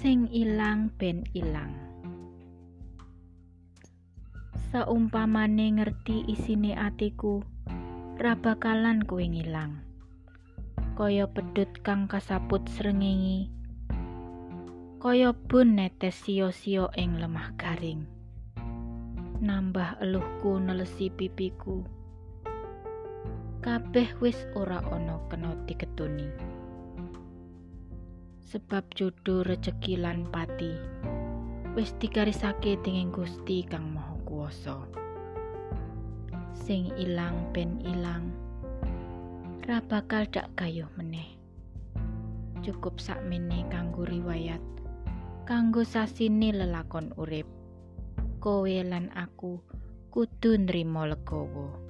sing ilang ben ilang. Saumpamane ngerti isine atiku ra bakalan kuwi ngilang. Kaya pedhut kang kasaput srengenge kaya bun netes sio-sio ing lemah garing. Nambah eluhku nelesi pipiku. Kabeh wis ora ana kena diketuni sebab jodoh rejeki lan pati. Wis digarisake dening Gusti kang Maha Kuwasa. Sing ilang ben ilang ra bakal dak gayuh meneh. Cukup sakmene kanggo riwayat kanggo sasine lelakon urip. Kowe lan aku kudu nrimo legowo